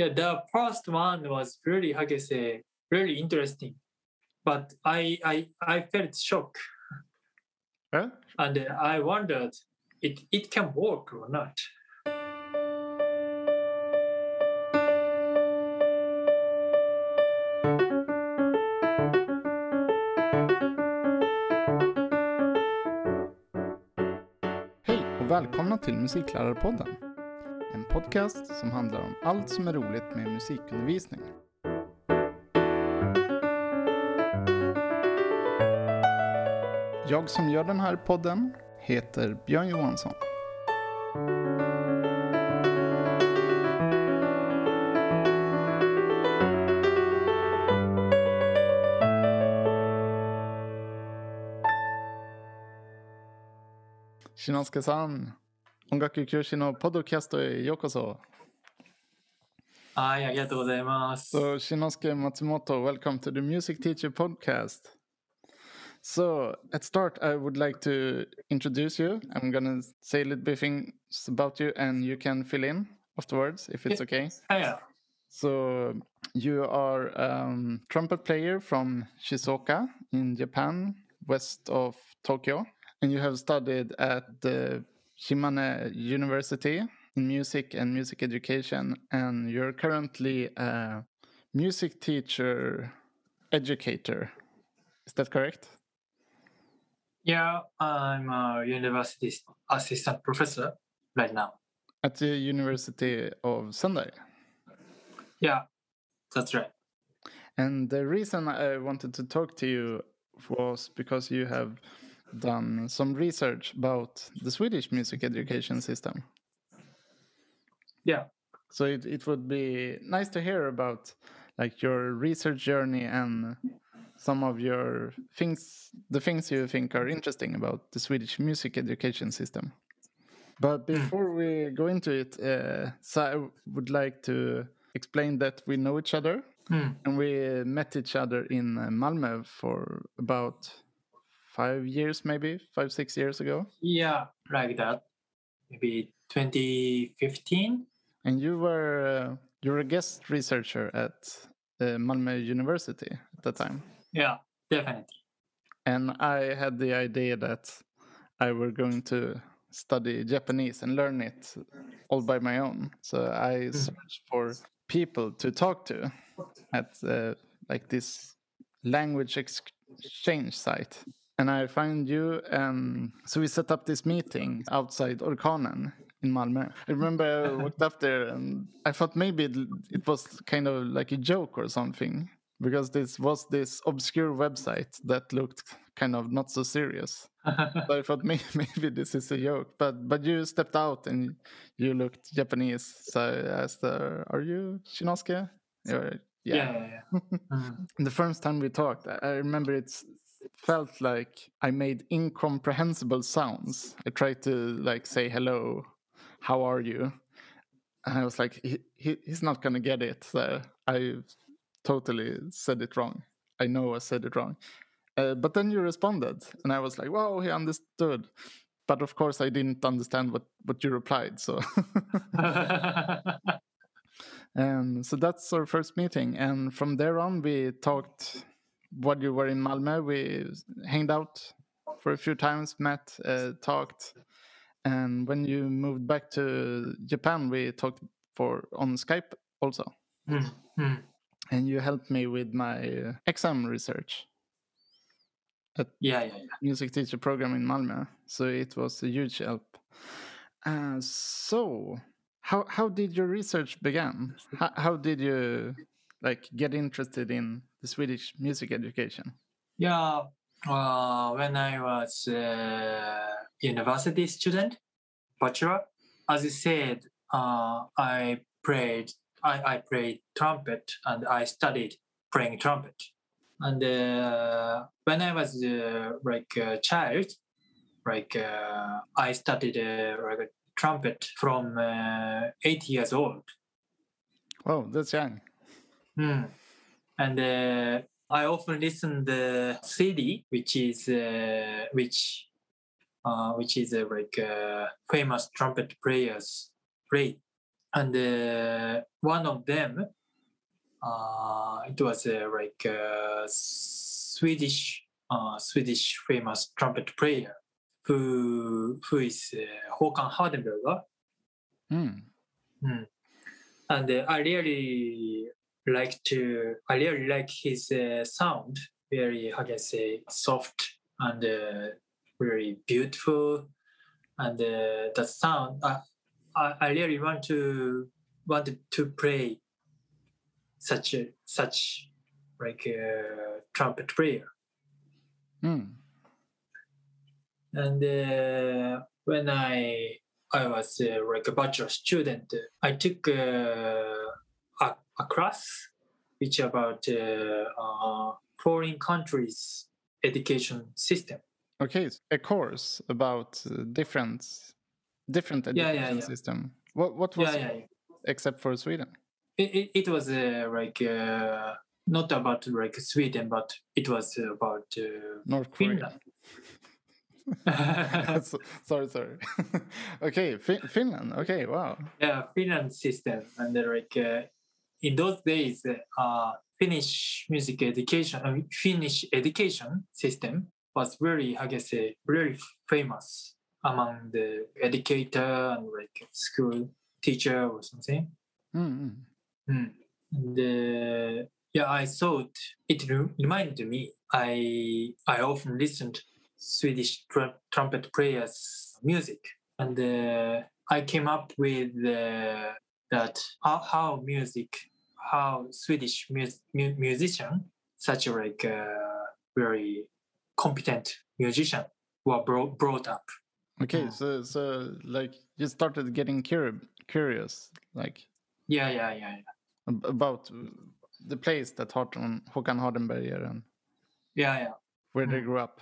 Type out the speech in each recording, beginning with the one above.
Yeah, the first one was really, how can I say, really interesting. But I I I felt shock Huh? and I wondered it it can work or not. Hej och välkomna till Musiklärarpodden. En podcast som handlar om allt som är roligt med musikundervisning. Jag som gör den här podden heter Björn Johansson. Shinosuke-san, Ongaku Kyushin no podcast e yokoso. はい、ありがとうございます。 So, Shinosuke Matsumoto, welcome to the Music Teacher Podcast. So, at start, I would like to introduce you. I'm gonna say a little bit things about you, and you can fill in afterwards if it's okay. はいはい。 So, you are um, trumpet player from Shizuoka in Japan, west of Tokyo, and you have studied at the Shimane University in music and music education, and you're currently a music teacher educator. Is that correct? Yeah, I'm a university assistant professor right now. At the University of Sendai. Yeah, that's right. And the reason I wanted to talk to you was because you have done some research about the Swedish music education system. Yeah. So it, it would be nice to hear about like your research journey and some of your things the things you think are interesting about the Swedish music education system. But before we go into it, uh, so I would like to explain that we know each other Hmm. and we met each other in uh, Malmö for about five years, maybe five, six years ago. Yeah, like that. Maybe 2015. And you were uh, you were a guest researcher at uh, Malmö University at the time. Yeah, definitely. And I had the idea that I were going to study Japanese and learn it all by my own. So I searched for people to talk to at uh, like this language exchange site. And I find you, and so we set up this meeting outside Orkanen in Malmö. I remember I walked up there and I thought maybe it, it was kind of like a joke or something because this was this obscure website that looked kind of not so serious. so I thought maybe, maybe this is a joke, but but you stepped out and you looked Japanese. So I asked, uh, "Are you Shinosuke?" You're, Yeah, yeah, yeah. Mm. the first time we talked, I I remember it felt like I made incomprehensible sounds. I tried to like say hello, how are you? And I was like, he, he, he's not gonna get it. So I totally said it wrong. I know I said it wrong. Uh, but then you responded, and I was like, wow, he understood. But of course, I didn't understand what, what you replied. So Um, so that's our first meeting, and from there on, we talked. While you were in Malmö, we hanged out for a few times, met, uh, talked, and when you moved back to Japan, we talked for on Skype also. Mm. And you helped me with my exam research Yeah, yeah, yeah. music teacher program in Malmö. So it was a huge help. Uh, so how how did your research begin? How, how did you like get interested in the Swedish music education? Yeah, uh, when I was a university student, bachelor, as you said, uh, I played. I, I played trumpet and I studied playing trumpet. And uh, when I was uh, like a child, like uh, I studied uh, like a trumpet from uh, eight years old. Oh, that's young. Hmm. And uh, I often listen the CD, which is uh, which uh, which is uh, like uh, famous trumpet players play. And uh, one of them, uh, it was uh, like a Swedish, uh, Swedish famous trumpet player who who is uh, Håkan Hardenberger, Mm. and uh, I really like to, I really like his uh, sound, very how can I say, soft and uh, very beautiful, and uh, the sound. I, I I really want to want to play such a such like a trumpet player. Mm. And uh, when I I was uh, like a bachelor student, I took uh, a, a class which about uh, uh, foreign countries education system. Okay, a course about uh, different different education yeah, yeah. system. What what was Yeah, yeah. yeah. except for Sweden? It, it, it was uh, like uh, not about like Sweden, but it was about uh, North Korea. Finland. Sorry, sorry. okay, fin- Finland. Okay, wow. yeah, Finland system, and like in those days, uh, Finnish music education, mean, Finnish education system was very, I say, very famous among the educator and like school teacher or something. Mm, Mm. And, uh, yeah, I thought it re- reminded me. I I often listened Swedish tr- trumpet players' music, and uh, I came up with uh, that how, how music, how Swedish mus- mu- musician, such a like uh, very competent musician, were brought brought up. Okay, Mm. so so like you started getting curi- curious, like Yeah, yeah, yeah, yeah. about the place that Håkan Håkan Hardenberger and yeah, yeah. where they Mm. grew up.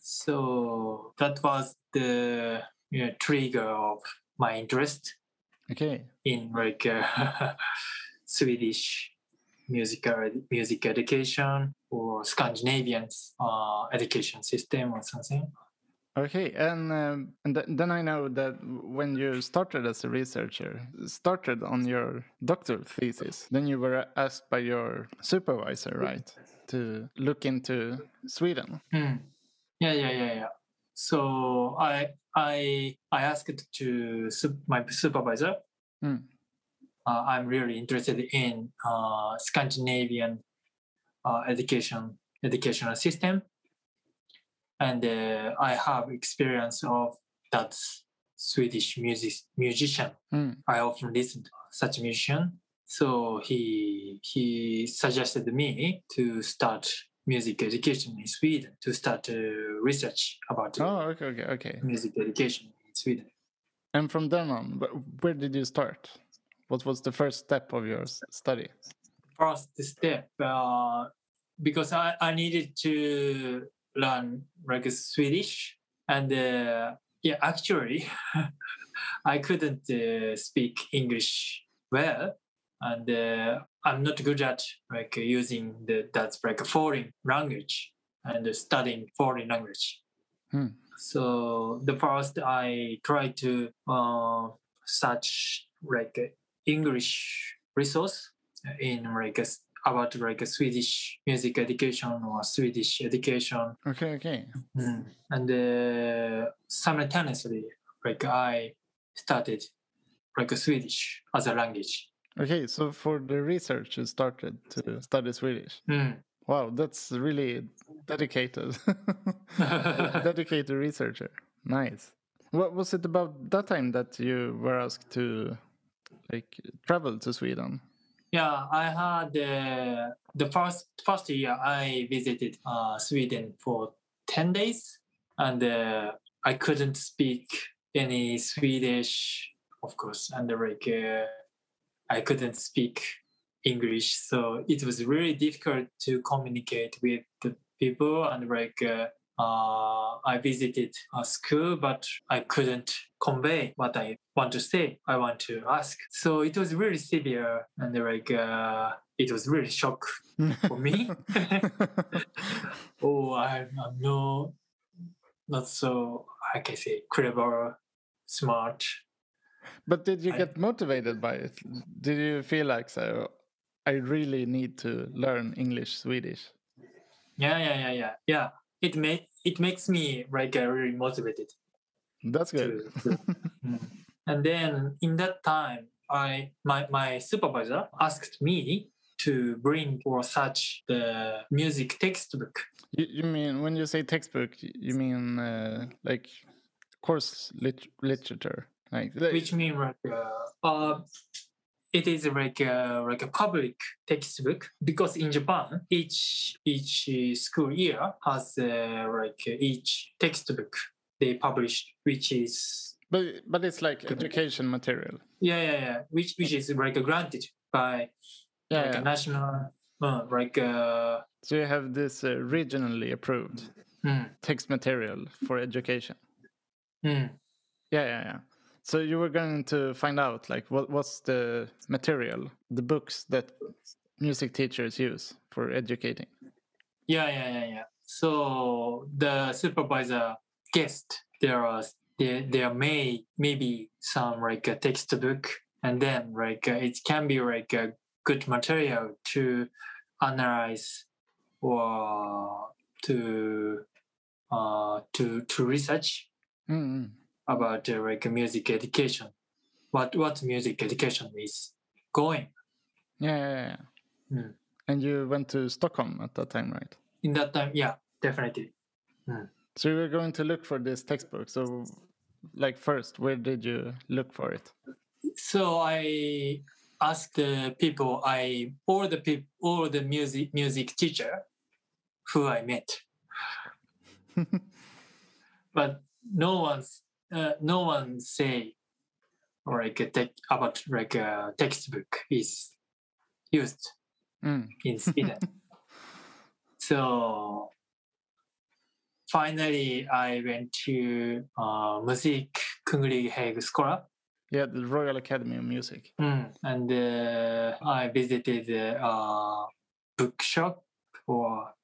So that was the you know, trigger of my interest Okay, in like uh, Swedish musical music education or Scandinavian uh, education system or something. okay, and um, and th- then I know that when you started as a researcher, started on your doctoral thesis, then you were asked by your supervisor, right, to look into Sweden. Hmm. Yeah, yeah, yeah, yeah. So I I I asked to my supervisor. Hmm. Uh, I'm really interested in uh, Scandinavian uh, education educational system, and uh, I have experience of that Swedish music musician. Hmm. I often listen to such musician. So he he suggested me to start music education in Sweden to start uh, research about uh, Oh, okay, okay, okay. music education in Sweden. And from then on, wh- where did you start? What was the first step of your study? First step, uh, because I, I needed to learn like Swedish, and uh, yeah, actually, I couldn't uh, speak English well, and uh, I'm not good at like using the that's like a foreign language and studying foreign language. Hmm. So the first I try to uh, search like English resource in like a, about like a Swedish music education or Swedish education, Okay, okay. Mm. and uh, simultaneously like I started like a Swedish as a language. Okay, so for the research, you started to study Swedish. Mm. Wow, that's really dedicated. dedicated researcher. Nice. What was it about that time that you were asked to like travel to Sweden? Yeah, I had uh, the first first year I visited uh, Sweden for ten days, and uh, I couldn't speak any Swedish, of course, and like uh, I couldn't speak English, so it was really difficult to communicate with the people, and like. Uh, uh, I visited a school, but I couldn't convey what I want to say. I want to ask. So it was really severe, and like uh, it was really shock for me. oh, I'm, I'm no, not so. I can say clever, smart. But did you I- get motivated by it? Did you feel like so? I really need to learn English, Swedish. Yeah, yeah, yeah, yeah, yeah. It may it makes me like uh, really motivated That's good. to. to- Mm. And then in that time, I my my supervisor asked me to bring or search the music textbook. You, you mean when you say textbook, you mean uh, like course lit- literature, like, which mean like uh, uh it is like a, like a public textbook because in Japan each each uh, school year has uh, like uh, each textbook they publish which is but but it's like education material. yeah yeah yeah which which is like granted by Yeah, like yeah. a national uh, like uh, So you have this uh, regionally approved mm, text material for education. mm, Yeah, yeah, yeah. So you were going to find out like what what's the material, the books that music teachers use for educating. yeah yeah yeah yeah so the supervisor guessed there are there, there may maybe some like a textbook and then like uh, it can be like a good material to analyze or to uh to to research Mm-hmm. About uh, like music education what what music education is going Yeah, yeah, yeah. Mm. And you went to Stockholm at that time, right? in that time yeah definitely So you were going to look for this textbook. So, like, first, where did you look for it? so I asked the people I all the people all the music music teacher who I met, but no one's uh, no one say or like a tech about like a textbook is used Mm. in Sweden. so finally, I went to uh, Musik Kunglig Högskola. Yeah, the Royal Academy of Music. Mm, and uh, I visited a uh, bookshop or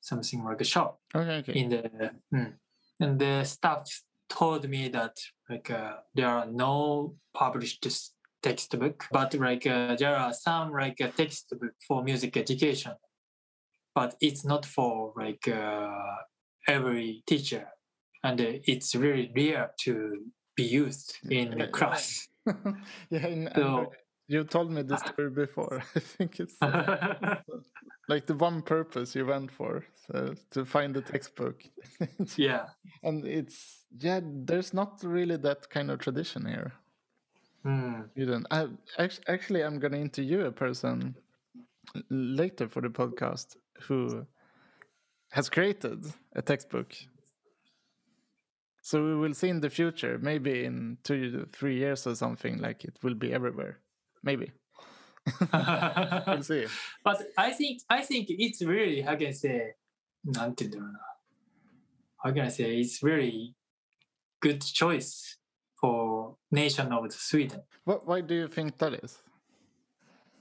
something like a shop Okay, okay. in the mm. and the staff told me that like uh, there are no published textbook but like uh, there are some like a textbook for music education. But it's not for like uh, every teacher. And uh, it's really rare to be used in the class. Yeah, in, So- you told me this story before. I think it's uh, like the one purpose you went for, so to find the textbook. yeah and it's yeah, there's not really that kind of tradition here. Mm. You don't. I, act- actually, I'm gonna interview a person later for the podcast who has created a textbook. So we will see in the future, maybe in two, three years or something, like it will be everywhere Maybe we'll see. But I think I think it's really how can I say なんて言うんだろうな how can I say it's really good choice for nation of Sweden What? Why do you think that is?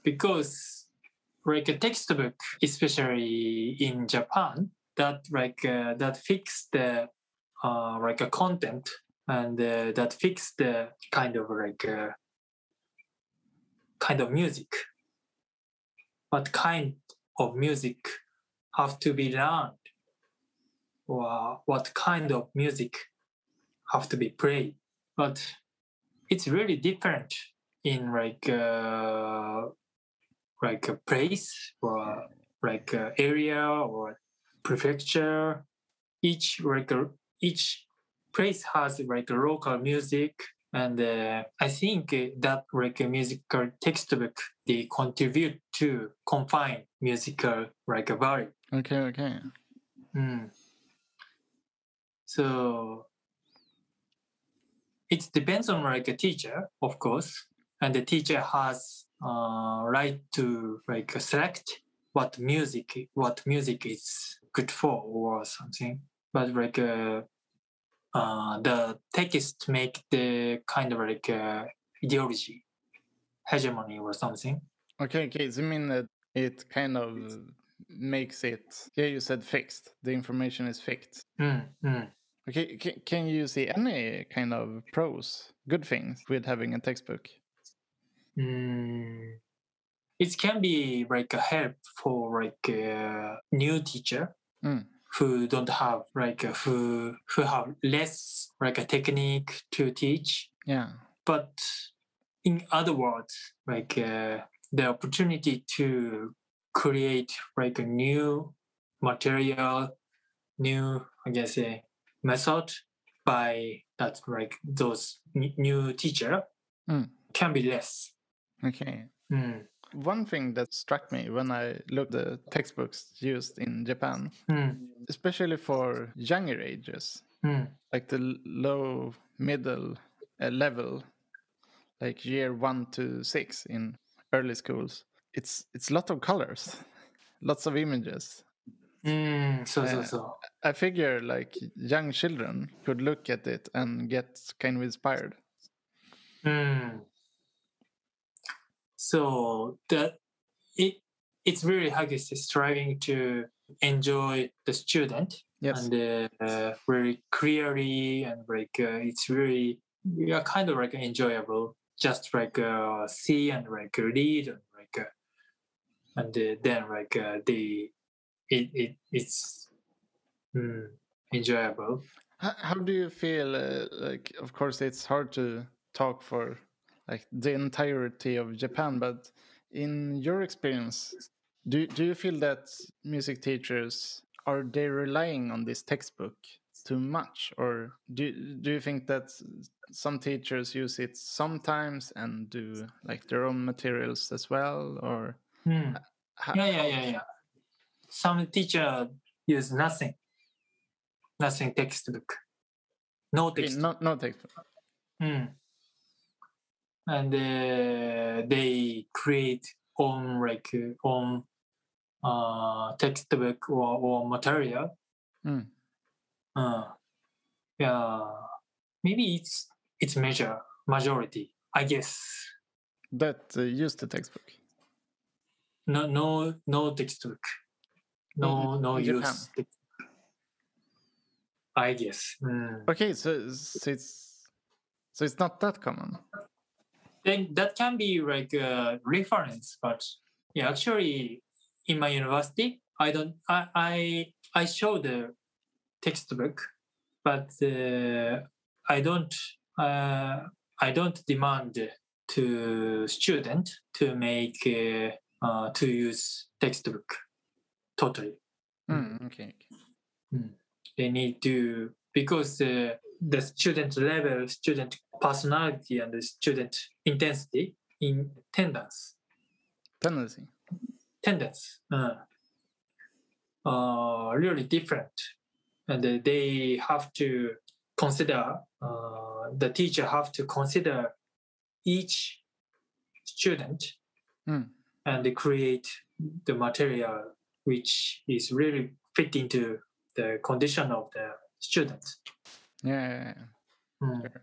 because like a textbook especially in Japan that like uh, that fix the uh, like a content and uh, that fix the kind of like uh, kind of music. What kind of music have to be learned? Or what kind of music have to be played? But it's really different in like uh, like a place or like a area or prefecture. Each like each place has like a local music and uh, i think uh, that like a musical textbook they contribute to confine musical like a value Okay, okay. Mm. So it depends on like a teacher, of course, and the teacher has uh, right to like select what music what music is good for or something. But like uh, uh, the text make the kind of like uh, ideology, hegemony or something. Okay, okay. So you mean that it kind of makes it? Yeah, you said fixed. The information is fixed. Mm, mm. Okay, can, can you see any kind of pros, good things with having a textbook? Mm, it can be like a help for like a new teacher Mm. Who don't have like who who have less like a technique to teach. Yeah. But in other words, like uh, the opportunity to create like a new material, new I guess a method by that like those new teacher Mm. can be less. Okay. Mm. One thing that struck me when I looked at the textbooks used in Japan, Mm. especially for younger ages, Mm. like the low middle uh, level, like year one to six in early schools, it's it's a lot of colors, lots of images. Mm. So so Uh, so. I figure like young children could look at it and get kind of inspired. Mm. So that it it's really is striving to enjoy the student Yes. and uh, very clearly and like uh, it's really yeah kind of like enjoyable just like uh, see and like read and like uh, and uh, then like uh, the it, it it's mm, enjoyable How, how do you feel? Uh, like, of course, it's hard to talk for like the entirety of Japan, but in your experience, do do you feel that music teachers are they relying on this textbook too much, or do do you think that some teachers use it sometimes and do like their own materials as well, or Hmm. Yeah, yeah, yeah, yeah. Some teacher use nothing, nothing textbook, no textbook. no no textbook? Mm. And uh, they create own like own uh, textbook or, or material. Mm. Uh, yeah, maybe it's it's major majority. I guess That uh, use the textbook. no no no textbook, no In- no in use. text- I guess. Mm. Okay, so, so it's so it's not that common. Then that can be like a reference but yeah actually in my university i don't i i, I show the textbook but uh, i don't uh, i don't demand to student to make uh, uh, to use textbook totally Mm, okay. okay. they need to because uh, the student level student personality and the student intensity in attendance Tendency. attendance uh, uh, really different and they have to consider uh, the teacher have to consider each student Mm. and create the material which is really fit into the condition of the student Yeah. yeah, yeah. Mm. Sure.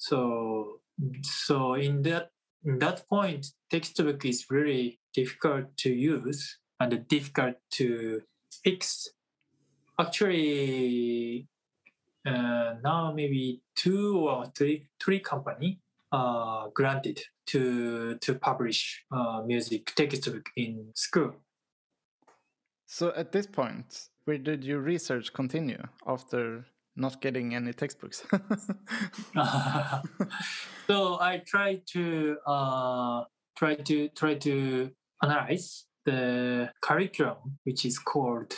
So so in that in that point, textbook is really difficult to use and difficult to fix. Actually, uh, now maybe two or three three company uh, granted to to publish uh, music textbook in school. So at this point, where did your research continue after not getting any textbooks? so I try to uh, try to try to analyze the curriculum, which is called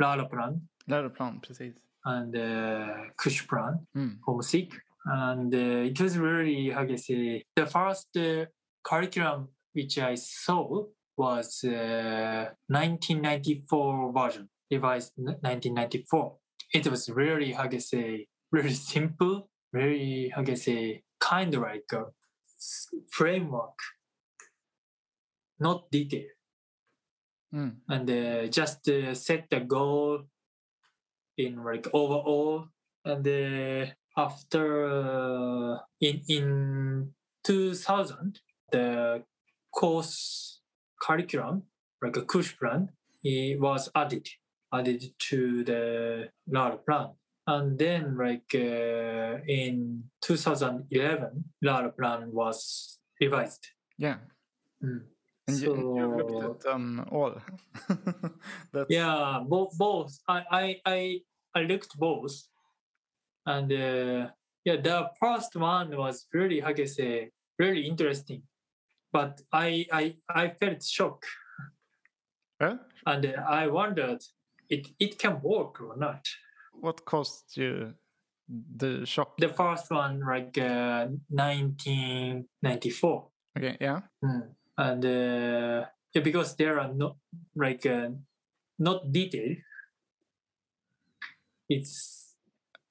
Lärarplan Läroplan, precis. and uh, Kursplan Mm. for music, and uh, it was really how can I say the first uh, curriculum which I saw was uh, 1994 version, revised 1994. It was really how can I say really simple, very how can I say kind of like a framework, not detail. Mm. and uh, just uh, set the goal in like overall and uh, after uh, in in 2000 the course curriculum like a course plan it was added added to the LAR plan and then like uh, in 2011, Läroplan was revised. Yeah. Mm. And you, and you looked So- at them all. That's, Yeah, both. Both. I I I, I looked both, and uh, yeah, the first one was really how can I say really interesting, but I I I felt shock Huh? and uh, I wondered it it can work or not. What caused you the shock? The first one like uh, 1994. Okay, yeah. Mm. And uh, yeah, because there are not like uh, not detailed. It's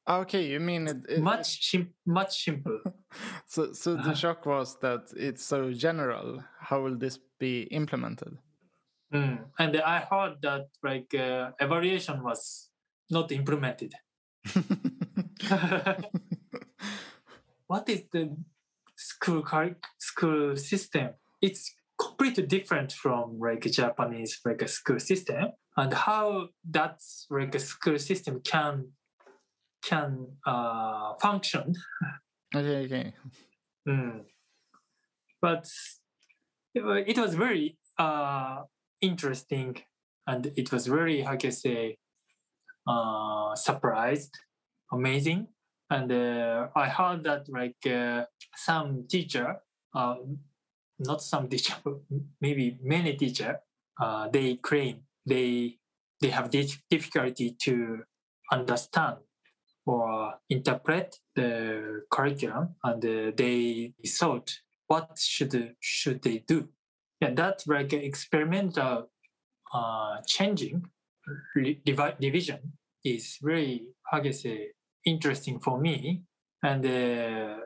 Ah, Okay, you mean it, it much sim- much simple. So, so the Uh-huh. shock was that it's so general. How will this be implemented? Mm. And I heard that like uh, evaluation was not implemented. what is the school school system? It's completely different from like Japanese like school system, and how that like a school system can can uh, function. okay, okay. Mm. But it it was very uh, interesting, and it was very how can I say uh, surprised, amazing. And uh, I heard that like uh, some teacher, uh, not some teacher, but maybe many teacher, uh, they claim they they have dif- difficulty to understand or interpret the curriculum, and uh, they thought what should should they do? Yeah, that like experimental uh, changing divi- division is really I say interesting for me and the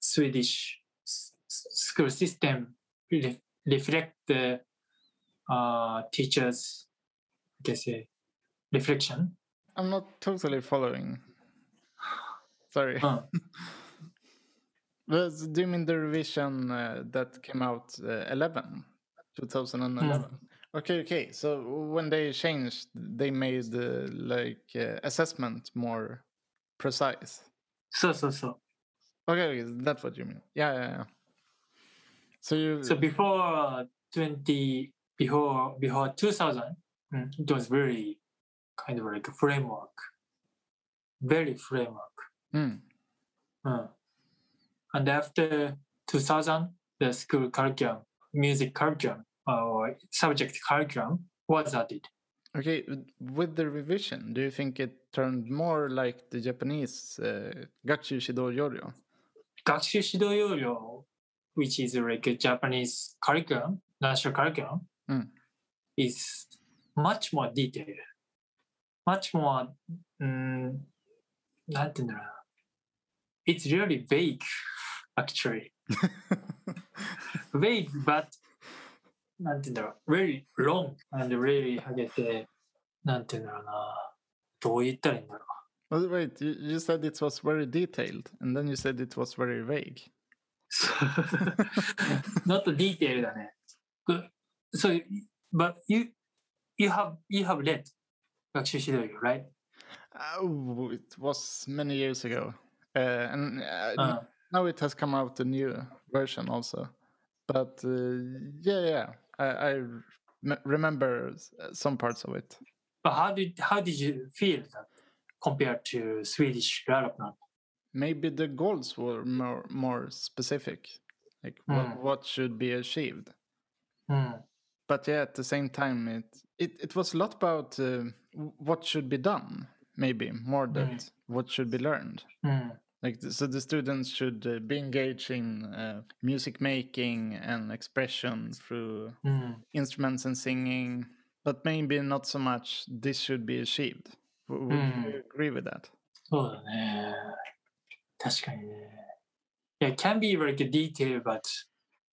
Swedish school system re- reflect the uh, teachers I say reflection. I'm not totally following. Sorry. Uh, do you mean the revision uh, that came out uh, 11, 2011? Okay, okay. So when they changed, they made uh, like uh, assessment more precise. so so so. Okay, okay, that's what you mean. Yeah, yeah, yeah. So you So before twenty before before two thousand, mm, it was very kind of like a framework, very framework. Mm. Uh, and after 2000, the school curriculum, music curriculum or subject curriculum was added. Okay, with the revision, do you think it turned more like the Japanese uh, Gakushu Shido Yoryo? Gakushu Shido Yoryo, which is like a Japanese curriculum, national curriculum, mm. is much more detailed, much more, um, it's really vague, actually. vague, but なんて言うんだろう very long and really ハゲて、なんて言うんだろうなどう言ったらいいんだろう Well, wait, you, you said it was very detailed, and then you said it was very vague. not detailed だね。Good. So, but you you have you have read 学習指導要 right? Oh, it was many years ago. Uh, and uh, Uh, now it has come out a new version also. But uh, yeah, yeah, I, I remember some parts of it. but how did how did you feel that compared to Swedish development? Maybe the goals were more more specific, like Mm. what, what should be achieved. Hmm. But yeah, at the same time, it it, it was a lot about uh, what should be done. Maybe more than what should be learned Hmm. Like th- so, the students should uh, be engaged in uh, music making and expression through Hmm. instruments and singing, but maybe not so much. This should be achieved. W- would Mm. you agree with that? そうだね。確かにね。Yeah, it can be like a detail, but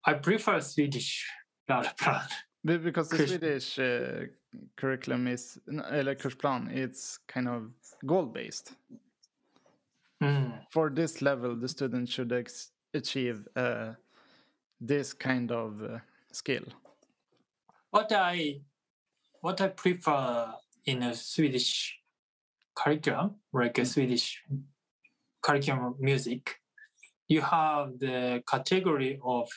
I prefer Swedish development. Be- Because the Kurs- Swedish uh, curriculum is, n- eller kursplan, it's kind of goal based. Hmm. For this level, the student should ex- achieve uh, this kind of uh, skill. what I what I prefer in a Swedish curriculum, like a Mm. Swedish curriculum music, you have the category of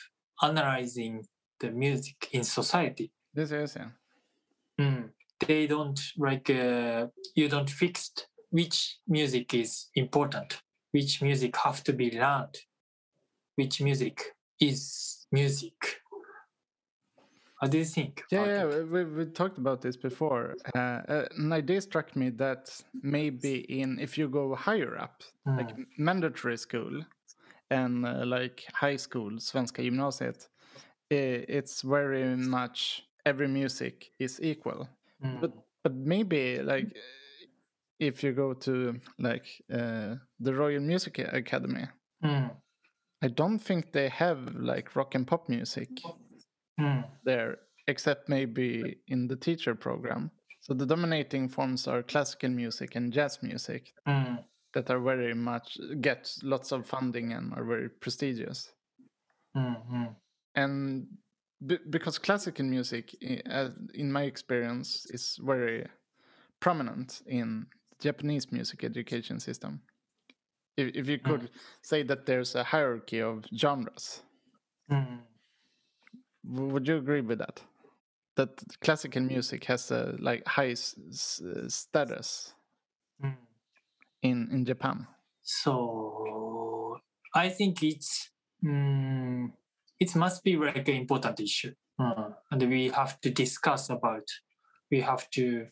analyzing the music in society. This is yeah. Mm. They don't like uh, you don't fix which music is important, which music have to be learned, which music is music. What do you think? Yeah, yeah, we, we talked about this before. Uh, uh, an idea struck me that maybe in if you go higher up, like Mm. mandatory school and uh, like high school, Svenska gymnasiet, it's very much every music is equal. Mm. But but maybe like if you go to like uh, the Royal Music Academy, Mm. I don't think they have like rock and pop music Mm. there, except maybe in the teacher program. So the dominating forms are classical music and jazz music Mm. that are very much get lots of funding and are very prestigious. Mm. Mm. And b- because classical music, in my experience, is very prominent in Japanese music education system. If, if you could say that there's a hierarchy of genres, Mm. Would you agree with that? That classical music has a like high status Mm. in in Japan. So I think it's mm, it must be like an important issue, Uh, and we have to discuss about. We have to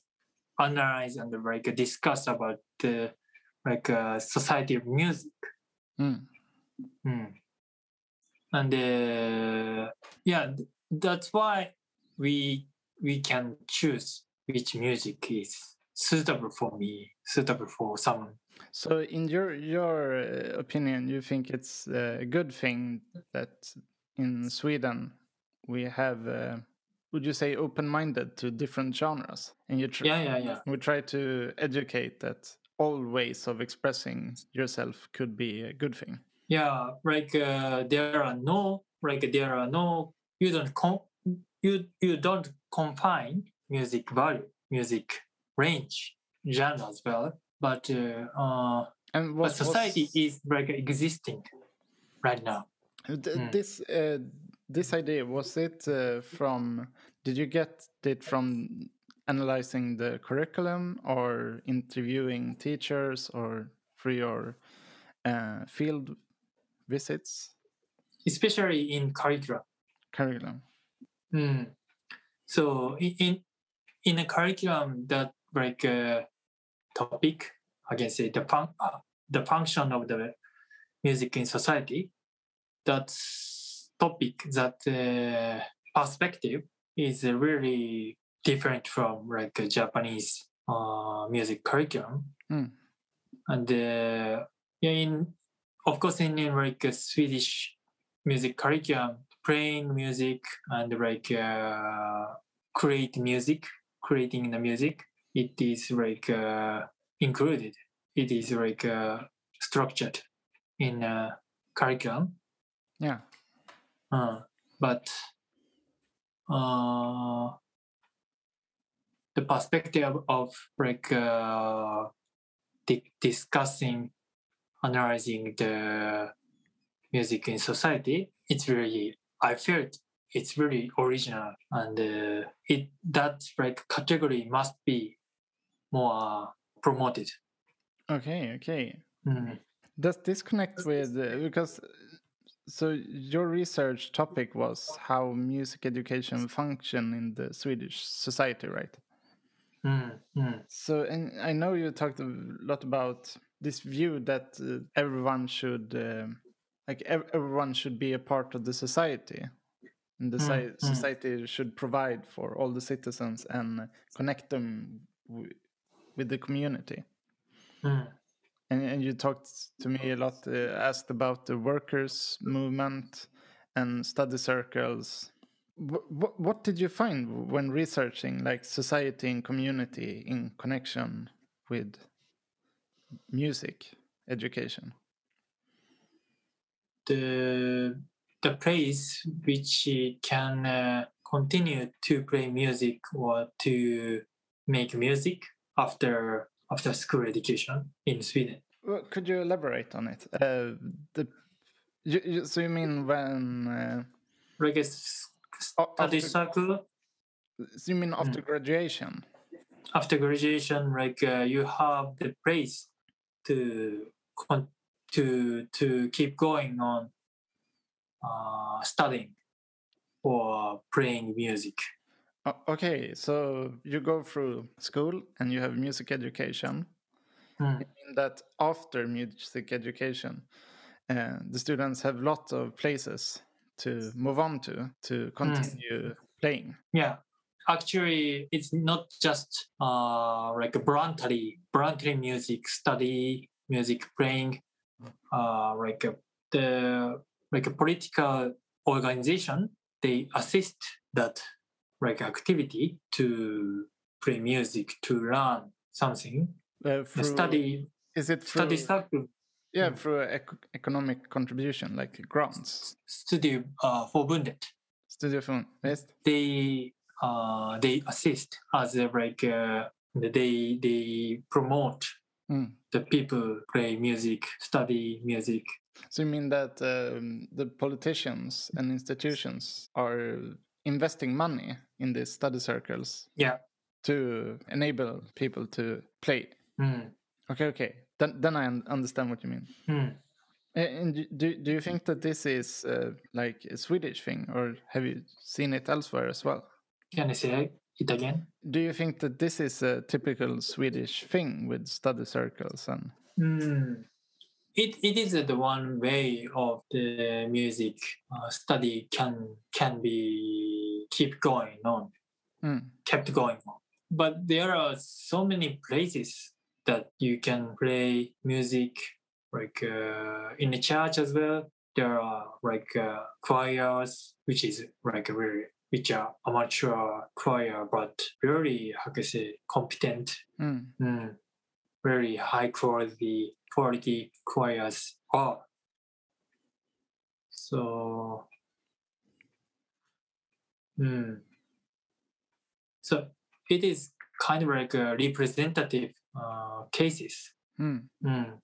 analyze and like discuss about the like uh, society of music. Mm. Mm. And uh, yeah, that's why we we can choose which music is suitable for me, suitable for someone. So, in your your uh, opinion, you think it's a good thing that in Sweden we have, uh, would you say, open-minded to different genres, and you tr- Yeah, yeah, yeah. we try to educate that all ways of expressing yourself could be a good thing. yeah like uh, there are no like there are no you don't you you don't confine music value music range genre as well but uh, uh And but society is like existing right now Th- Mm. This uh, this idea was it uh, from? Did you get it from analyzing the curriculum, or interviewing teachers, or through your uh, field visits? especially in curriculum Curriculum. Mm. So in, in a curriculum that like uh, topic, I can say the fun- uh, the function of the music in society. That topic, that uh, perspective is uh, really different from like a Japanese uh, music curriculum. Mm. And uh, in of course in, in like a Swedish music curriculum, playing music and like uh, create music, creating the music, it is like uh, included. It is like uh, structured in a curriculum. Yeah. Uh, but uh, the perspective of like uh, di- discussing, analyzing the music in society, it's really I felt it's really original and uh, it that like category must be more promoted. Okay. Okay. Mm. Does this connect with uh, because? So your research topic was how music education function in the Swedish society, right? Mm. Mm. So, and I know you talked a lot about this view that uh, everyone should, um like, ev- everyone should be a part of the society, and the Mm, mm. society should provide for all the citizens and connect them w- with the community. Mm. And, and you talked to me a lot, uh, asked about the workers' movement and study circles. What, what did you find when researching like society and community in connection with music education? the the place which can uh, continue to play music or to make music after after school education in Sweden. Well, could you elaborate on it? Uh, the you, you, so you mean when uh, Like a study after, circle so you mean after graduation? after graduation, like uh, you have the place to to to keep going on uh, studying or playing music. O- okay, so you go through school and you have music education. Mm. That after music education, uh, the students have lots of places to move on to to continue playing. Yeah, actually, it's not just uh, like a voluntary, voluntary music study, music playing, uh, like a, the like a political organization. They assist that like activity to play music to learn something. Uh, through, study Is it through study circle yeah Mm. through ec- economic contribution like grants? study uh, forbundet. Studiefond, visst? They uh, they assist as a, like uh, they they promote Mm. the people play music, study music. So you mean that um, the politicians and institutions are investing money in these study circles Yeah. to enable people to play? Mm. Okay, okay. Then, then I understand what you mean. Mm. And do, do you think that this is uh, like a Swedish thing, or have you seen it elsewhere as well? Can I say it again? Do you think that this is a typical Swedish thing with study circles and Mm. It, it is the one way of the music uh, study can can be keep going on. Mm, kept going on. But there are so many places that you can play music, like uh, in the church as well. There are like uh, choirs, which is like very, which are amateur choir, but very, how can I say, competent, mm, mm, very high quality, quality choirs are. So, mm, so it is kind of like a representative uh, cases. mm, Mm.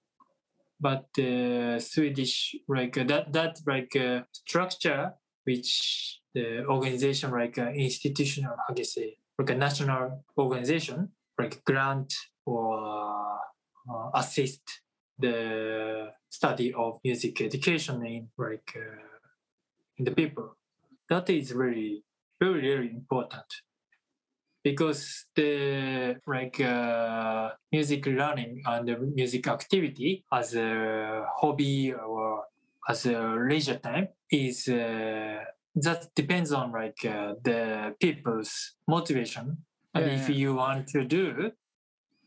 But the Swedish like uh, that that like uh, structure which the organization like uh, institutional how do you say like a national organization like grant or uh, assist the study of music education in like uh, in the people that is really very very important. Because the like uh, music learning and the music activity as a hobby or as a leisure time is uh, that depends on like uh, the people's motivation. And Yeah, if yeah. you want to do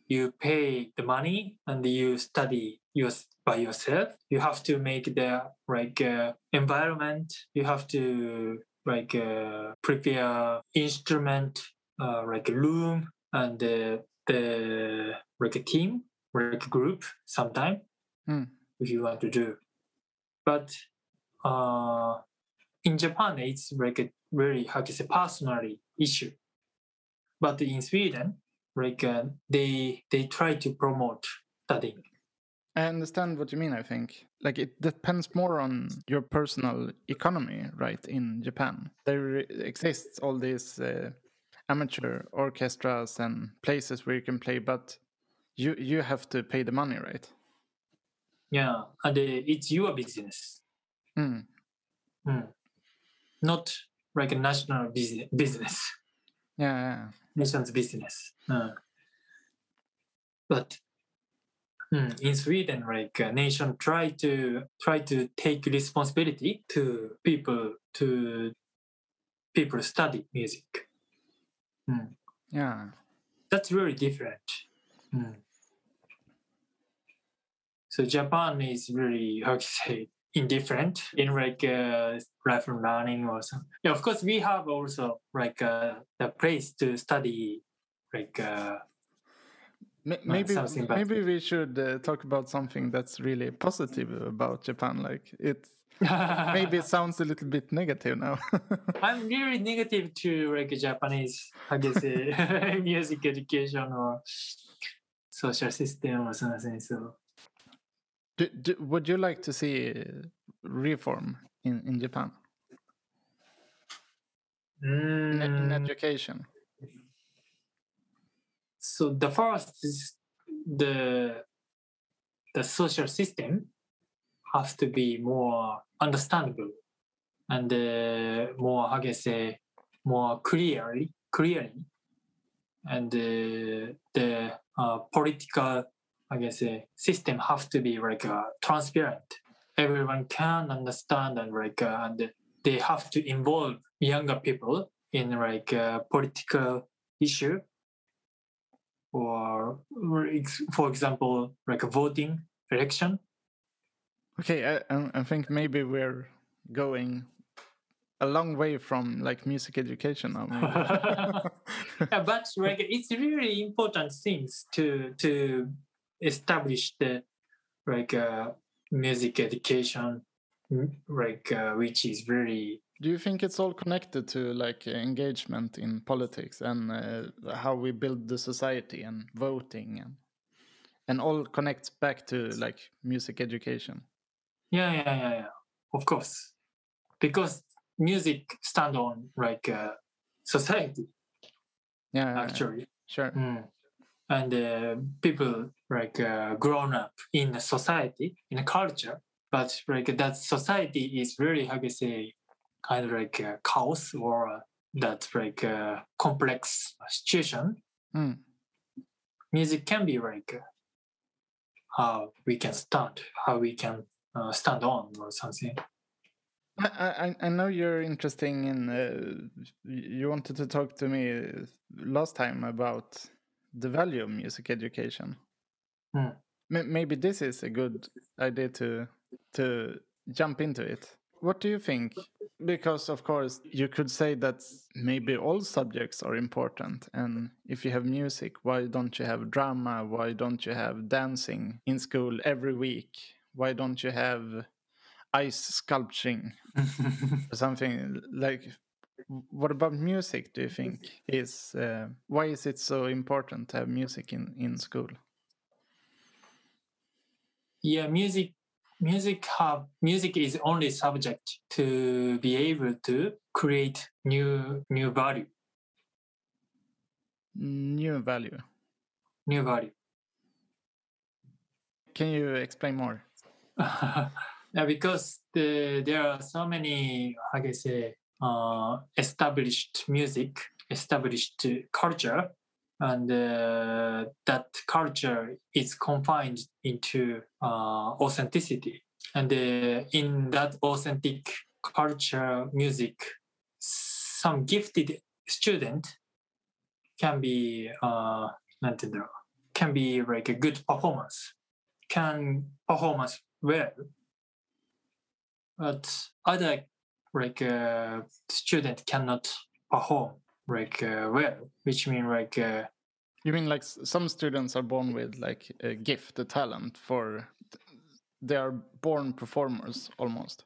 you pay the money and you study yours by yourself. You have to make the like uh, environment. You have to like uh, prepare instrument uh, like a room and uh, the like a team like a group sometime Hmm. if you want to do. But uh, in japan it's like a very how to say personally issue. But in sweden like uh, they they try to promote studying I understand what you mean, I think. Like, it depends more on your personal economy, right, in Japan. There exists all these uh, amateur orchestras and places where you can play, but you, you have to pay the money, right? yeah and uh, it's your business Mm. Hmm. not like a national business business Yeah, yeah. nation's business. Uh, but mm, in Sweden, like a nation try to try to take responsibility to people to people study music. Mm. yeah. That's very different. Mm. So Japan is really how to say indifferent in like uh, lifelong learning or something. Yeah, of course we have also like uh, a place to study like uh, Maybe maybe we should uh, talk about something that's really positive about Japan. Like it maybe it sounds a little bit negative now. I'm really negative to like Japanese, I guess, uh, music education or social system or something. So Do, do, would you like to see reform in, in Japan in, e- in Mm, education? So the first is the the social system has to be more understandable and uh, more how can I say more clearly clearly. And uh, the uh, political I guess system have to be like uh, transparent. Everyone can understand and like uh, and they have to involve younger people in like uh, political issue or or for example like a voting election Okay, I, I think maybe we're going a long way from like music education now. Yeah, but like it's really important things to to establish the like uh, music education like uh, which is very Do you think it's all connected to like engagement in politics and uh, how we build the society and voting and and all connects back to like music education? yeah yeah yeah yeah of course because music stand on like uh, society Yeah, yeah, actually sure. Mm. And uh, people like uh, grown up in a society, in a culture, but like that society is really how I say kind of like a chaos or uh, that like a complex situation. Mm. Music can be like uh, how we can stand, how we can uh, stand on or something. I, I I know you're interested in. Uh, you wanted to talk to me uh, last time about the value of music education. May- Maybe this is a good idea to to jump into it. What do you think? Because of course you could say that maybe all subjects are important, and if you have music, why don't you have drama? Why don't you have dancing in school every week? Why don't you have ice sculpturing or something like what about music do you think is uh, why is it so important to have music in in school yeah music music have music is only subject to be able to create new new value. New value. New value. Can you explain more? Yeah, because the, there are so many how can I say uh, established music established culture and uh, that culture is confined into uh, authenticity. And uh, in that authentic culture music some gifted student can be uh, can be like a good performance can perform well. But other like uh, student cannot perform like uh, well which mean like uh, you mean like some students are born with like a gift a talent for they are born performers almost.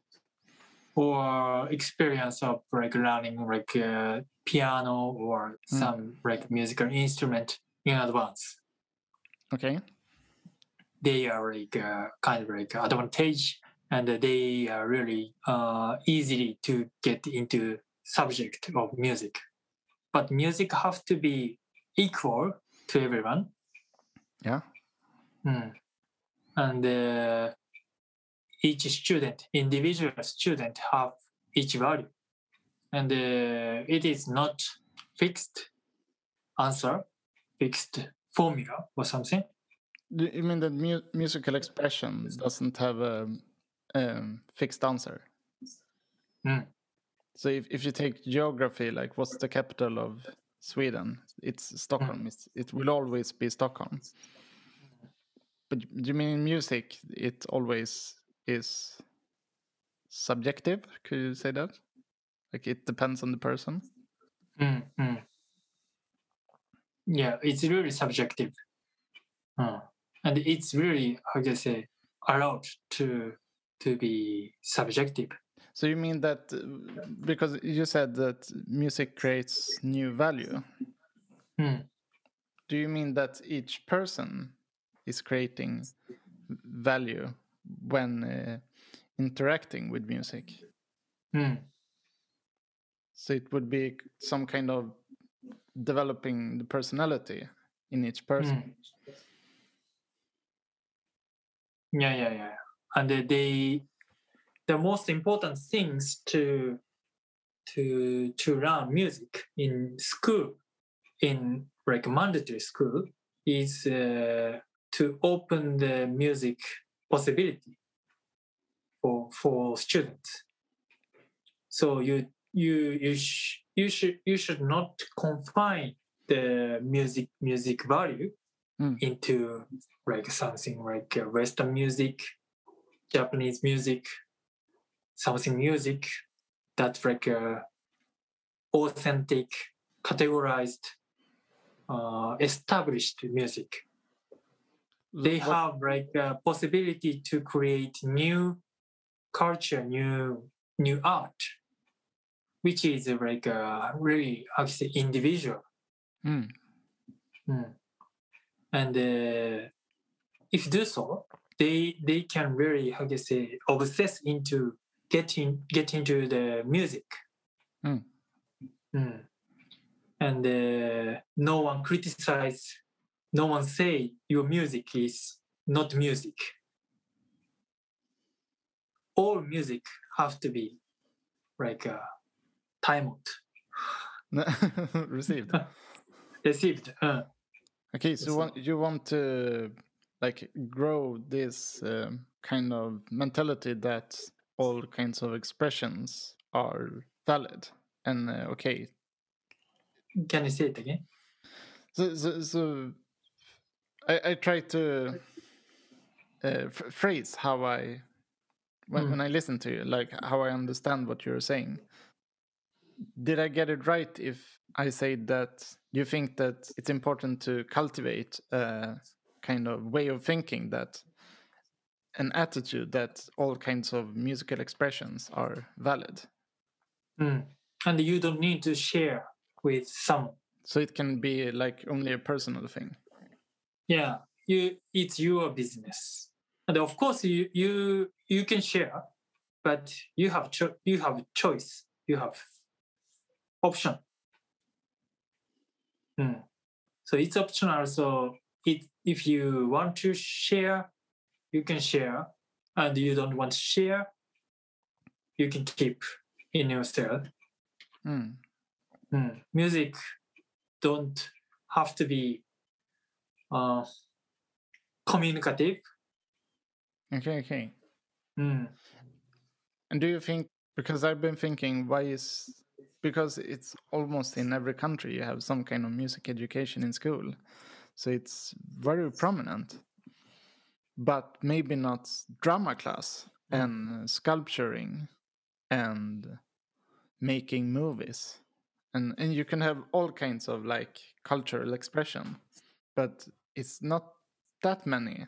Or experience of like learning like uh, piano or Mm. some like musical instrument in advance. Okay. They are like uh, kind of like advantage and they are really uh, easily to get into subject of music but music have to be equal to everyone yeah Mm. and uh, each student individual student have each value and uh, it is not fixed answer fixed formula or something Do you mean that mu- musical expression doesn't have a um, fixed answer? Mm. So if, if you take geography, like what's the capital of Sweden? It's Stockholm. It's, it will always be Stockholm. But do you mean music, it always is subjective? Could you say that? Like it depends on the person? Mm, mm. yeah it's really subjective Mm. and it's really how do you say allowed to to be subjective So you mean that uh, because you said that music creates new value? Mm. Do you mean that each person is creating value when uh, interacting with music. Mm. So it would be some kind of developing the personality in each person. Mm. Yeah, yeah, yeah. And the, the most important things to to to learn music in school, in like mandatory school, is uh, to open the music possibility for for students. So you you you sh- you should you should not confine the music music value Mm. into like something like Western music, Japanese music, something music that's like uh, authentic, categorized, uh, established music. They have like a possibility to create new culture, new new art, which is uh, like uh, really actually individual. Mm. Mm. And uh, if do so, they they can really how do you say obsess into getting get into the music. Mm. Mm. And uh, no one criticize, no one say your music is not music. All music have to be like uh, timed, received. received. Uh, Okay, so want, you want to like grow this um, kind of mentality that all kinds of expressions are valid and uh, okay. can you say it again? So, so, so I, I try to uh, ph- phrase how I when, Mm. when I listen to you, like how I understand what you're saying. Did I get it right if I say that you think that it's important to cultivate a kind of way of thinking that an attitude that all kinds of musical expressions are valid? Mm. And you don't need to share with someone. So it can be like only a personal thing. Yeah, you it's your business, and of course you you you can share, but you have cho- you have choice. You have option. Mm. So it's optional. So it if you want to share, you can share, and you don't want to share, you can keep in yourself. Mm. Mm. Music don't have to be uh, communicative. Okay, okay. Mm. And do you think because I've been thinking why is because it's almost in every country you have some kind of music education in school. So it's very prominent. But maybe not drama class and sculpturing and making movies. And and you can have all kinds of like cultural expression. But it's not that many.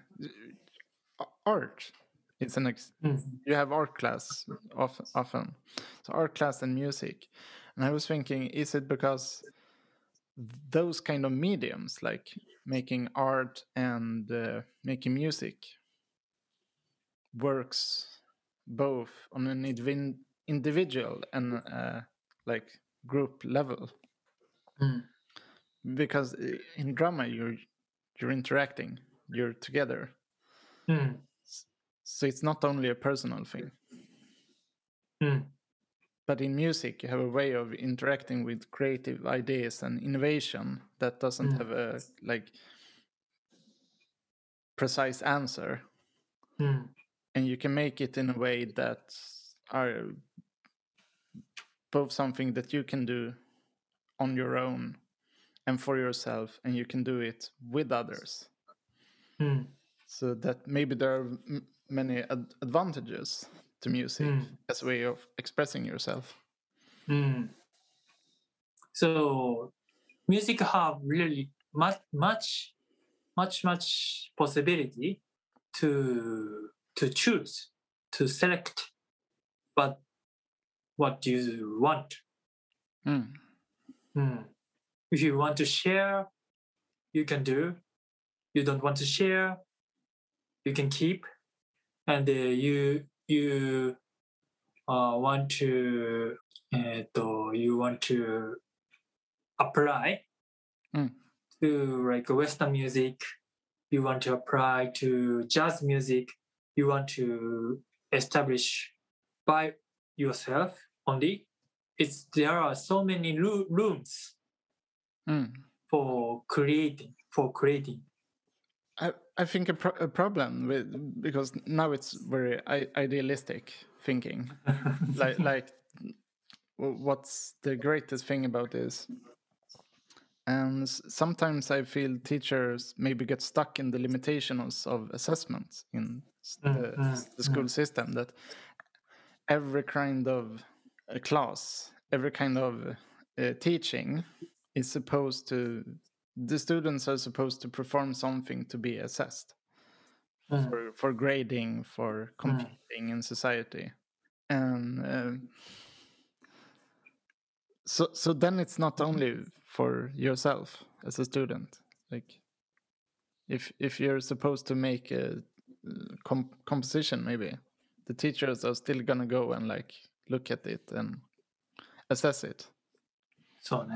Art. It's an ex- Mm. you have art class often, often so art class and music and i was thinking is it because those kind of mediums like making art and uh, making music works both on an individ- individual and uh, like group level Mm. because in drama you're you're interacting you're together Mm. so it's not only a personal thing Mm. But in music, you have a way of interacting with creative ideas and innovation that doesn't Mm. have a like precise answer, Mm. and you can make it in a way that are both something that you can do on your own and for yourself, and you can do it with others. Mm. So that maybe there are m- many ad- advantages to music Mm. as a way of expressing yourself. Mm. So music have really much much much much possibility to to choose to select but what do you want Mm. Mm. if you want to share you can do you don't want to share you can keep, and uh, you you uh, want to uh, you want to apply Mm. to like Western music. You want to apply to jazz music. You want to establish by yourself only. It's there are so many roo- rooms Mm. for creating for creating. I, I think a, pro- a problem with because now it's very I- idealistic thinking. like like what's the greatest thing about this? And sometimes I feel teachers maybe get stuck in the limitations of assessments in Mm, the, mm, the school system. That every kind of uh, class, every kind of uh, teaching is supposed to the students are supposed to perform something to be assessed mm. for, for grading, for mm-hmm. competing mm. in society. And uh, so, so then it's not mm-hmm. only for yourself as a student. Like, if if you're supposed to make a uh, comp composition, maybe the teachers are still gonna go and like look at it and assess it. So.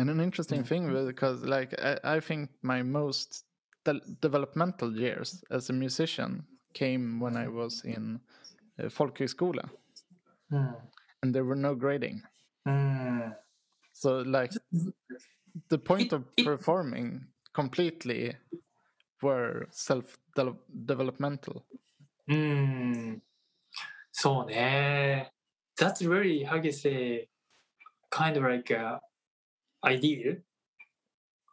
And an interesting thing because, like, I, I think my most de developmental years as a musician came when I was in uh, folkhögskola, mm. and there were no grading. Mm. So, like, the point of performing completely were self de developmental. Mm. So, eh, that's really how you say, kind of like idea.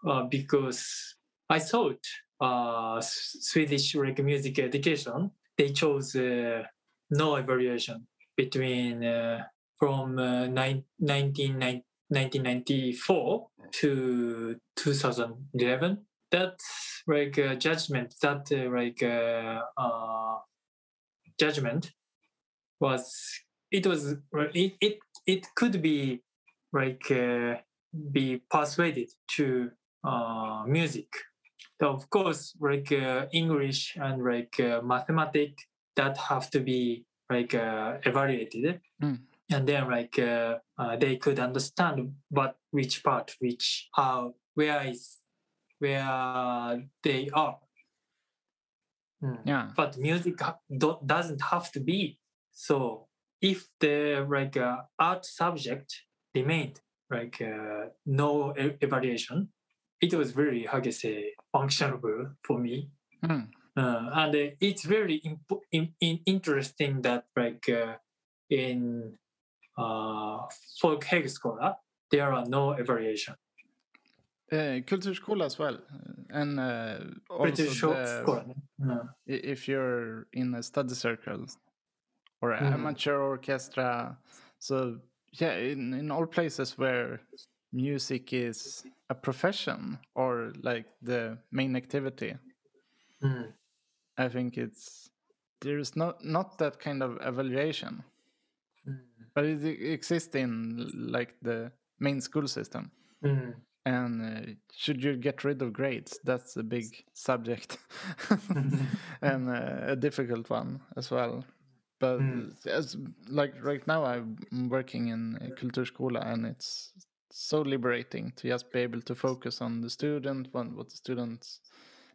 Uh, because I thought uh, Swedish like music education, they chose uh, no evaluation between uh, from uh, nine, 19, 1994 to 2011. That's like a judgment that uh, like uh, uh, judgment was it was it it, it could be like uh, be persuaded to uh, music. So of course like uh, english and like uh, mathematics that have to be like uh, evaluated. Mm. and then like uh, uh, they could understand what which part which how where is where they are. Mm. Yeah. but music do- doesn't have to be. So if the like uh, art subject remained like uh, no evaluation it was very how can I say functionable for me Mm. uh, and uh, it's very imp- in, in interesting that like uh, in uh, folk högskola there are no evaluation Uh, Kulturskola as well, and uh, also the-. Uh, if you're in a study circle or Mhm. amateur orchestra so yeah in, in all places where music is a profession or like the main activity mm, i think it's there's not not that kind of evaluation. Mm, but it exists in like the main school system. Mm, and uh, should you get rid of grades that's a big subject. And uh, a difficult one as well but Mm. as like right now i'm working in a kulturskola and it's so liberating to just be able to focus on the student what, what the students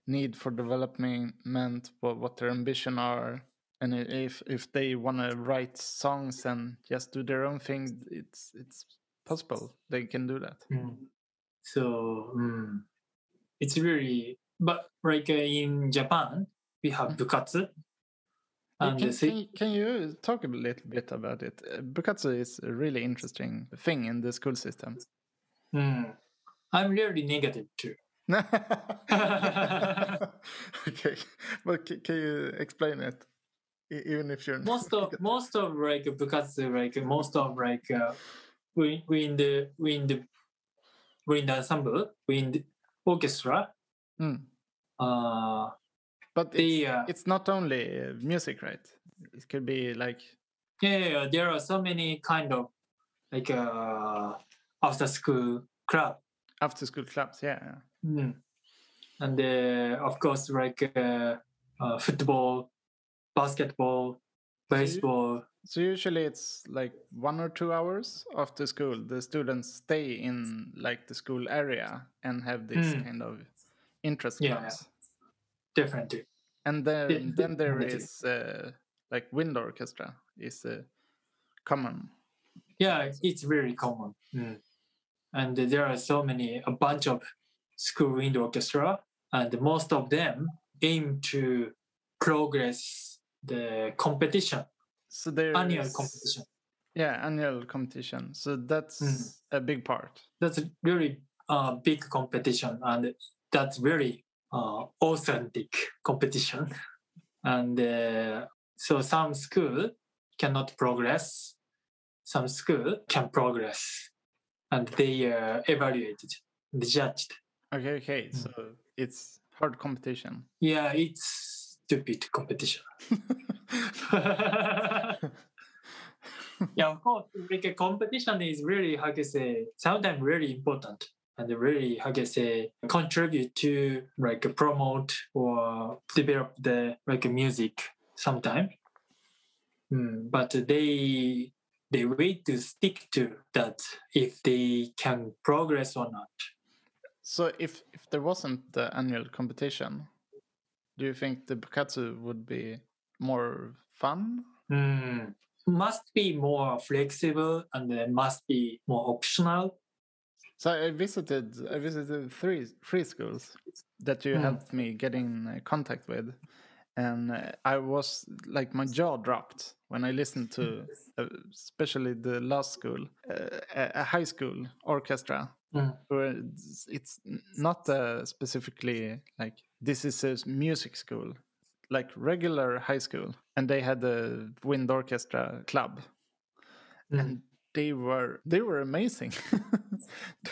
need for development what, what their ambition are and if if they want to write songs and just do their own thing it's it's possible they can do that Mm. So mm, it's really, but like uh, in Japan, we have bukatsu. Can, can, you- can you talk a little bit about it? Bukatsu is a really interesting thing in the school system. mm, I'm really negative too. okay, but ca- can you explain it? Even if you're Most of most of like bukatsu, like most of like uh, we we in the we in the we in the ensemble, we in the orchestra. Mm. Uh, But the it's, uh, it's not only uh, music, right? It could be like yeah, yeah, yeah, there are so many kind of like uh, after school club. after school clubs. Yeah, yeah. Mm. and uh, of course like uh, uh, football, basketball, baseball. So usually it's like one or two hours after school. The students stay in like the school area and have this Mm. kind of interest Yeah, clubs. Definitely. And then Yeah, then there definitely. is uh, like wind orchestra is uh, common. Yeah, it's very common. Mm. And there are so many, a bunch of school wind orchestra, and most of them aim to progress the competition, So there annual is- competition. Yeah, annual competition. So that's Mm. a big part. That's a really uh, big competition, and that's very uh, authentic competition. And uh, so some school cannot progress, some school can progress, and they are evaluated, and judged. Okay, okay. Mm. So it's hard competition. Yeah, it's stupid competition. yeah, of course, like a competition is really how to say sometimes really important and really how can I say contribute to like promote or develop the like music sometime. Mm, but they they wait to stick to that if they can progress or not. So if if there wasn't the annual competition, do you think the Bukatsu would be more fun? Mm, must be more flexible and then must be more optional. So I visited I visited three three schools that you Mm. helped me get in uh, contact with, and uh, I was like my jaw dropped when I listened to, uh, especially the last school, a, high school orchestra. Mm. Where it's, not specifically like this is a music school, like regular high school, and they had a wind orchestra club Mm. and they were they were amazing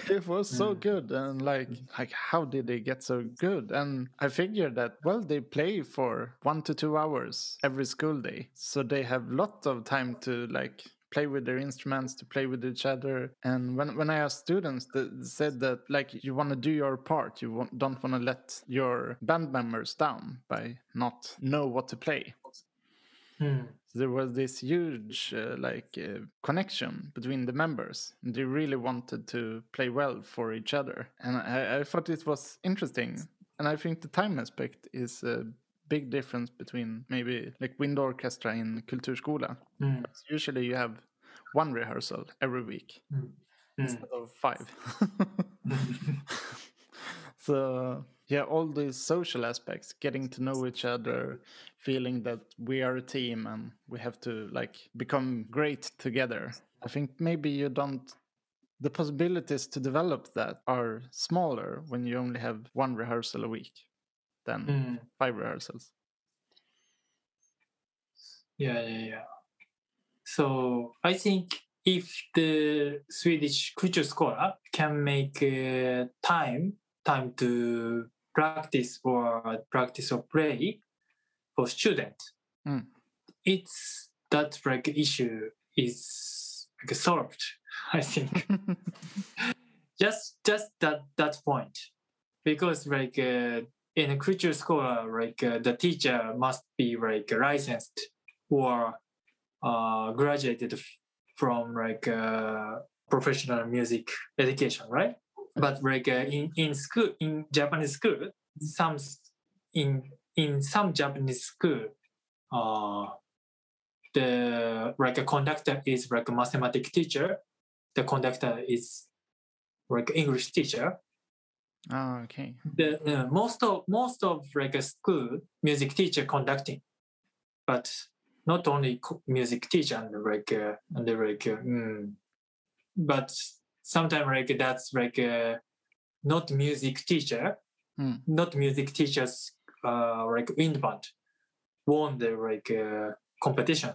they were so Mm. good and like like how did they get so good? And i figured that well they play for one to two hours every school day so they have lot of time to like play with their instruments to play with each other. And when, when i asked students they said that like you want to do your part. You want, don't want to let your band members down by not know what to play Mm. there was this huge uh, like uh, connection between the members they really wanted to play well for each other and I, I thought it was interesting and i think the time aspect is a big difference between maybe like wind orchestra in kulturskola Mm. usually you have one rehearsal every week Mm. instead of five so yeah all these social aspects getting to know each other feeling that we are a team and we have to like become great together i think maybe you don't the possibilities to develop that are smaller when you only have one rehearsal a week than Mm. five rehearsals Yeah, yeah, yeah. So I think if the Swedish kulturskola can make uh, time time to practice or practice or play for students, Mm. it's that like issue is like solved. I think just just that that point because like uh, in a kulturskola like uh, the teacher must be like licensed or uh, graduated from like uh, professional music education right but like uh, in in school in japanese school some in in some japanese school uh the like a conductor is like a mathematics teacher the conductor is like english teacher. Ah okay. The uh, most of most of like a school music teacher conducting but not only music teacher and like uh, and like uh, mm, but sometimes like that's like uh, not music teacher Hmm. not music teachers uh like wind band won the like uh, competition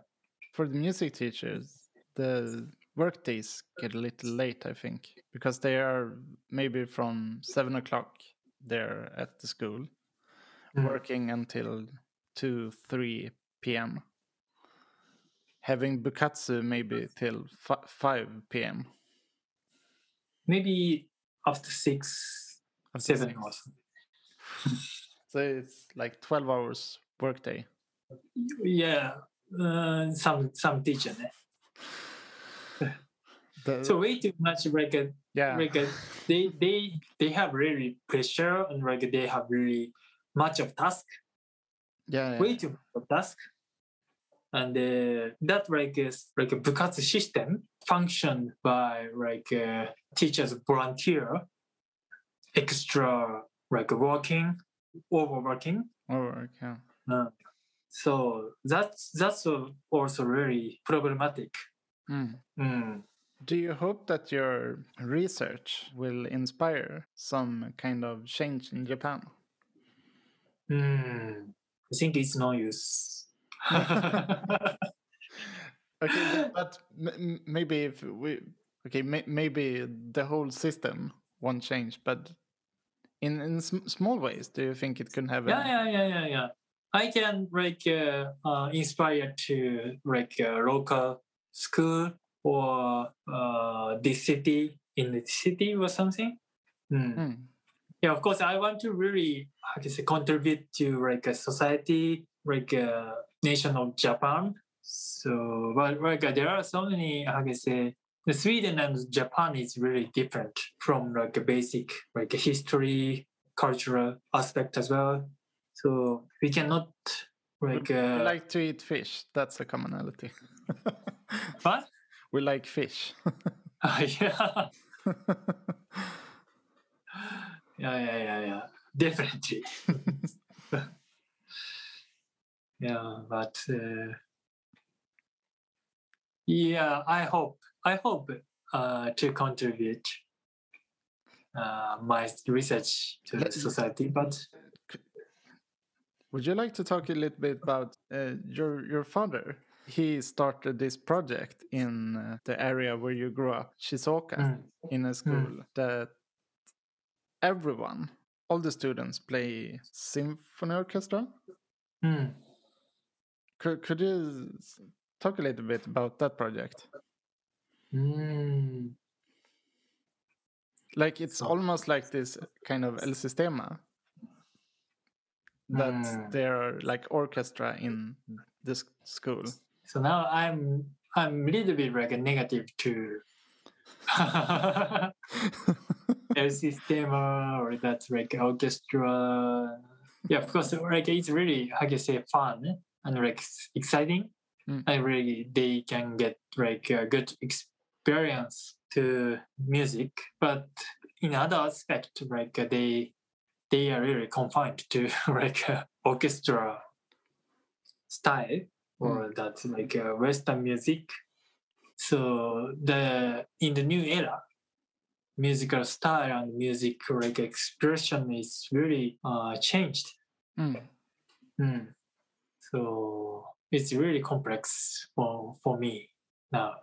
for the music teachers the work days get a little late i think because they are maybe from seven o'clock there at the school Mm. working until 2 3 p.m having bukatsu maybe till fi 5 p.m maybe after six after seven six. or something So it's like 12 hours workday. Yeah, uh, some some teacher. ね The- So way too much like a yeah. like a, they they they have really pressure and like they have really much of task, yeah, yeah. way too much of task, and uh, that like is like a bukatsu system functioned by like uh, teachers volunteer, extra like working, overworking. Or, yeah. Uh, so that's that's also really problematic. Mm. Mm. Do you hope that your research will inspire some kind of change in Japan? Mm. I think it's no use. Okay, but- but m- m- maybe if we okay, maybe the whole system won't change, but in in sm- small ways, do you think it can have? yeah, a- yeah, yeah, yeah, yeah. I can like uh, uh, inspire to like uh, local school or uh, this city in the city or something. Mm. Mm. Yeah, of course, I want to really, can I say, contribute to like a society, like a nation of Japan. So, but like uh, there are so many, can I say, the Sweden and Japan is really different from like a basic like a history, cultural aspect as well. So we cannot like We uh, like to eat fish. That's a commonality. what? we like fish. yeah, yeah, yeah, yeah, yeah, definitely. yeah, but uh, yeah, I hope I hope uh, to contribute uh, my research to the society. But Would you like to talk a little bit about uh, your your father? He started this project in uh, the area where you grew up, Shizuoka, Mm, in a school that everyone, all the students, play symphony orchestra. mm. Could could you talk a little bit about that project? Mm. Like it's So- almost like this kind of El Sistema. That Mm. there are like orchestra in this school. So now I'm I'm a little bit like a negative to El Sistema or that's like orchestra. Yeah, of course, like it's really how can you say fun and like exciting. Mm. And really they can get like a good experience to music. But in other aspect, like uh, they they are really confined to like uh, orchestra style or that's like uh, Western music. So the in the new era, musical style and music like expression is really uh, changed. Mm. Mm. So it's really complex for for me now.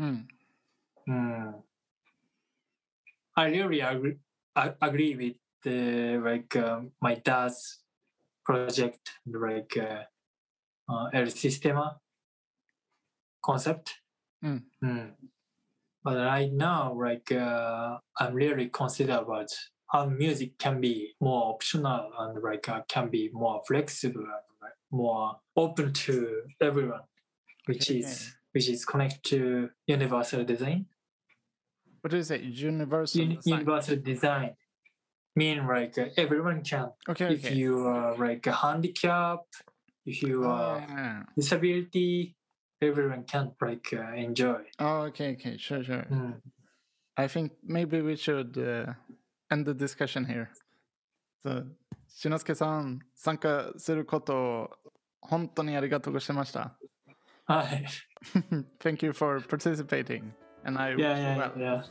Mm. Mm. I really agree, I agree with the like um, my dad's project, like uh, uh, El Sistema concept. Mm. Mm. But right now, like uh, I'm really consider about how music can be more optional and like uh, can be more flexible and like, more open to everyone, which Okay. is which is connected to universal design. What do you say? Universal Uni- design. universal design mean like uh, everyone can. okay, If okay. you are like a handicap, if you are Ah. disability, everyone can like uh, enjoy. Oh, okay, okay, sure, sure. Mm. I think maybe we should uh, end the discussion here. So, しのすけさん、参加すること、本当にありがとうございました。 Hi. Thank you for participating, and I wish Yeah, you yeah, well. yeah.